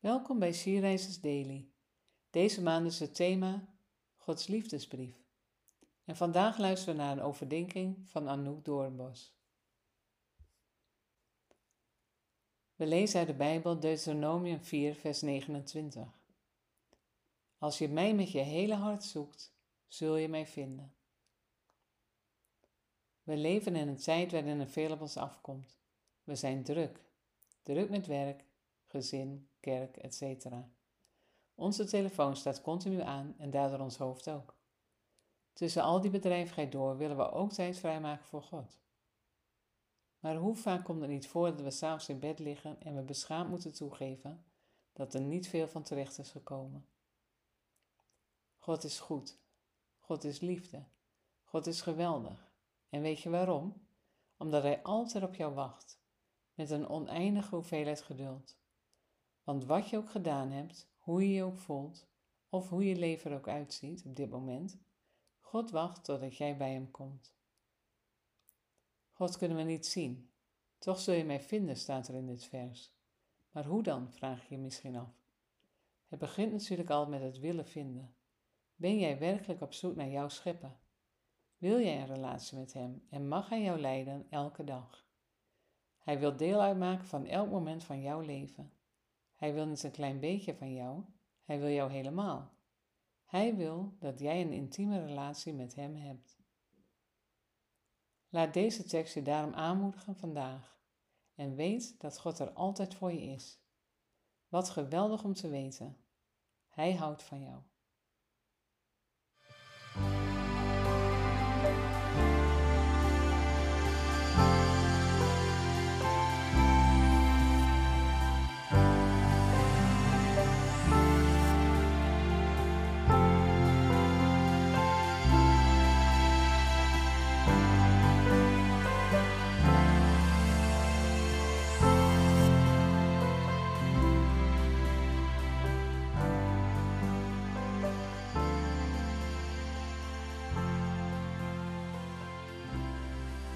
Welkom bij Sierreizers Daily. Deze maand is het thema Gods liefdesbrief. En vandaag luisteren we naar een overdenking van Anouk Doornbos. We lezen uit de Bijbel Deuteronomium 4, vers 29. Als je mij met je hele hart zoekt, zul je mij vinden. We leven in een tijd waarin er veel op ons afkomt. We zijn druk, druk met werk, gezin, kerk, etc. Onze telefoon staat continu aan en daardoor ons hoofd ook. Tussen al die bedrijvigheid door willen we ook tijd vrijmaken voor God. Maar hoe vaak komt het niet voor dat we s'avonds in bed liggen en we beschaamd moeten toegeven dat er niet veel van terecht is gekomen? God is goed. God is liefde. God is geweldig. En weet je waarom? Omdat Hij altijd op jou wacht, met een oneindige hoeveelheid geduld. Want wat je ook gedaan hebt, hoe je je ook voelt, of hoe je leven er ook uitziet op dit moment, God wacht totdat jij bij Hem komt. God kunnen we niet zien. Toch zul je mij vinden, staat er in dit vers. Maar hoe dan, vraag je je misschien af. Het begint natuurlijk al met het willen vinden. Ben jij werkelijk op zoek naar jouw schepper? Wil jij een relatie met Hem en mag Hij jou leiden elke dag? Hij wil deel uitmaken van elk moment van jouw leven. Hij wil niet een klein beetje van jou, hij wil jou helemaal. Hij wil dat jij een intieme relatie met hem hebt. Laat deze tekst je daarom aanmoedigen vandaag en weet dat God er altijd voor je is. Wat geweldig om te weten. Hij houdt van jou.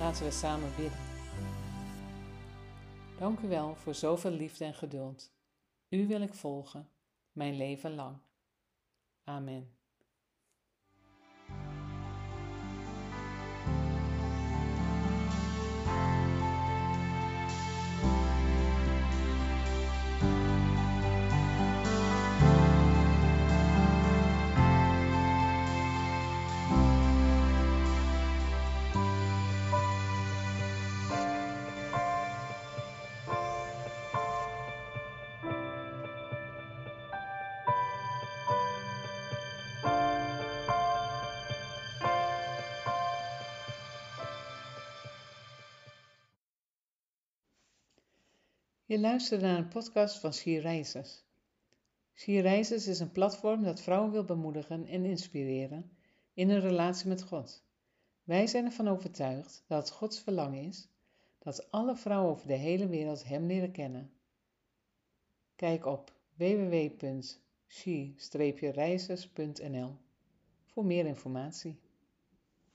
Laten we samen bidden. Dank u wel voor zoveel liefde en geduld. U wil ik volgen, mijn leven lang. Amen. Je luistert naar een podcast van Schierreizers. Schierreizers is een platform dat vrouwen wil bemoedigen en inspireren in hun relatie met God. Wij zijn ervan overtuigd dat het Gods verlangen is dat alle vrouwen over de hele wereld Hem leren kennen. Kijk op www.she-reizers.nl voor meer informatie.